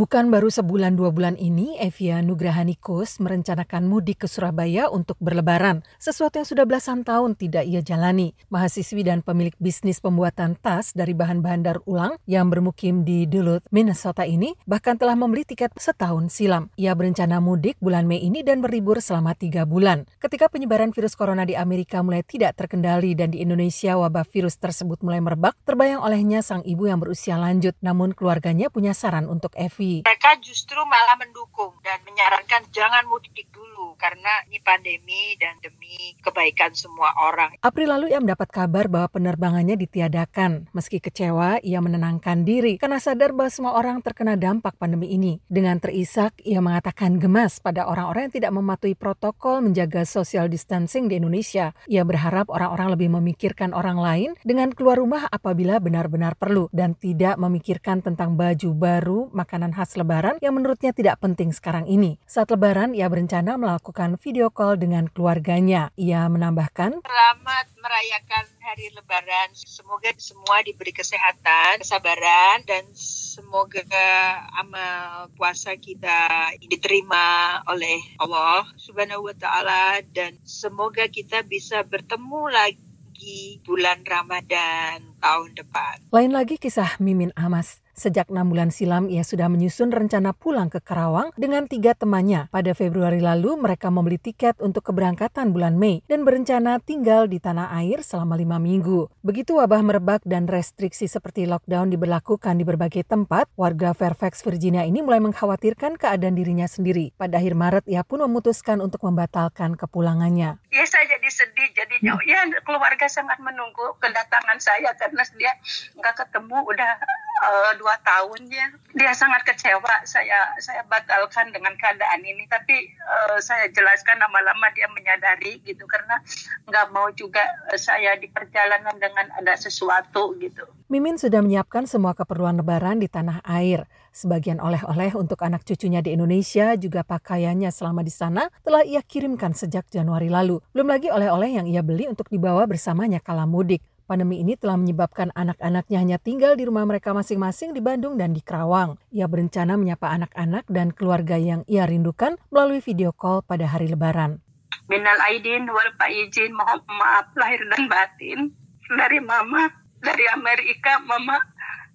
Bukan baru sebulan dua bulan ini, Evia Nugrahanikus merencanakan mudik ke Surabaya untuk berlebaran, sesuatu yang sudah belasan tahun tidak ia jalani. Mahasiswi dan pemilik bisnis pembuatan tas dari bahan-bahan daur ulang yang bermukim di Duluth, Minnesota ini bahkan telah membeli tiket setahun silam. Ia berencana mudik bulan Mei ini dan berlibur selama tiga bulan. Ketika penyebaran virus corona di Amerika mulai tidak terkendali dan di Indonesia wabah virus tersebut mulai merebak, terbayang olehnya sang ibu yang berusia lanjut, namun keluarganya punya saran untuk Evi mereka justru malah mendukung dan menyarankan jangan mudik dulu karena ini pandemi dan demi kebaikan semua orang. April lalu ia mendapat kabar bahwa penerbangannya ditiadakan. Meski kecewa, ia menenangkan diri karena sadar bahwa semua orang terkena dampak pandemi ini. Dengan terisak, ia mengatakan gemas pada orang-orang yang tidak mematuhi protokol menjaga social distancing di Indonesia. Ia berharap orang-orang lebih memikirkan orang lain dengan keluar rumah apabila benar-benar perlu dan tidak memikirkan tentang baju baru, makanan khas lebaran yang menurutnya tidak penting sekarang ini. Saat lebaran, ia berencana melakukan video call dengan keluarganya. Ia menambahkan, Selamat merayakan hari lebaran. Semoga semua diberi kesehatan, kesabaran, dan semoga amal puasa kita diterima oleh Allah Subhanahu wa taala dan semoga kita bisa bertemu lagi bulan Ramadan tahun depan. Lain lagi kisah Mimin Amas. Sejak enam bulan silam, ia sudah menyusun rencana pulang ke Karawang dengan tiga temannya. Pada Februari lalu, mereka membeli tiket untuk keberangkatan bulan Mei dan berencana tinggal di tanah air selama lima minggu. Begitu wabah merebak dan restriksi seperti lockdown diberlakukan di berbagai tempat, warga Fairfax, Virginia ini mulai mengkhawatirkan keadaan dirinya sendiri. Pada akhir Maret, ia pun memutuskan untuk membatalkan kepulangannya. Ya, saya jadi sedih, jadinya ya keluarga sangat menunggu kedatangan saya karena dia nggak ketemu udah uh, dua tahun ya. Dia sangat kecewa saya saya batalkan dengan keadaan ini. Tapi uh, saya jelaskan lama-lama dia menyadari gitu karena nggak mau juga saya di perjalanan dengan ada sesuatu gitu. Mimin sudah menyiapkan semua keperluan lebaran di tanah air. Sebagian oleh-oleh untuk anak cucunya di Indonesia juga pakaiannya selama di sana telah ia kirimkan sejak Januari lalu. Belum lagi oleh-oleh yang ia beli untuk dibawa bersamanya kala mudik. Pandemi ini telah menyebabkan anak-anaknya hanya tinggal di rumah mereka masing-masing di Bandung dan di Kerawang. Ia berencana menyapa anak-anak dan keluarga yang ia rindukan melalui video call pada hari Lebaran. Minal Aidin wal Faizin, mohon maaf lahir dan batin dari Mama dari Amerika. Mama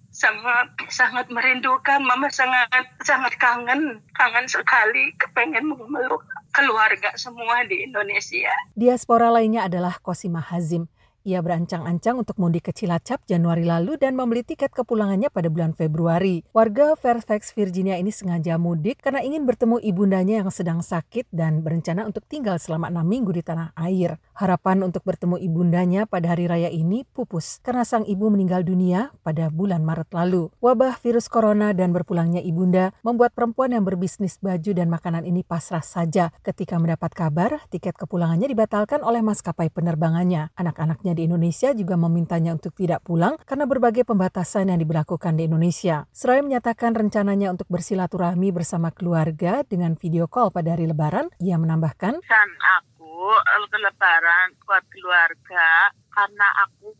sangat sangat merindukan, Mama sangat sangat kangen, kangen sekali, kepengen memeluk keluarga semua di Indonesia. Diaspora lainnya adalah Kosima Hazim. Ia berancang-ancang untuk mudik ke Cilacap Januari lalu dan membeli tiket kepulangannya pada bulan Februari. Warga Fairfax, Virginia ini sengaja mudik karena ingin bertemu ibundanya yang sedang sakit dan berencana untuk tinggal selama enam minggu di tanah air. Harapan untuk bertemu ibundanya pada hari raya ini pupus karena sang ibu meninggal dunia pada bulan Maret lalu. Wabah virus corona dan berpulangnya ibunda membuat perempuan yang berbisnis baju dan makanan ini pasrah saja ketika mendapat kabar tiket kepulangannya dibatalkan oleh maskapai penerbangannya. Anak-anaknya di Indonesia juga memintanya untuk tidak pulang karena berbagai pembatasan yang diberlakukan di Indonesia. Seraya menyatakan rencananya untuk bersilaturahmi bersama keluarga dengan video call pada hari Lebaran, ia menambahkan, Kan aku ke Lebaran buat keluarga karena aku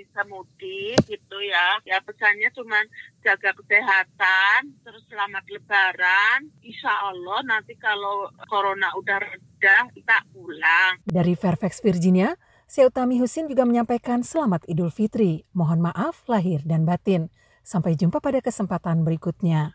bisa mudik gitu ya. Ya pesannya cuma jaga kesehatan, terus selamat lebaran. Insya Allah nanti kalau corona udah reda kita pulang. Dari Fairfax, Virginia, Seutami Husin juga menyampaikan selamat Idul Fitri. Mohon maaf lahir dan batin. Sampai jumpa pada kesempatan berikutnya.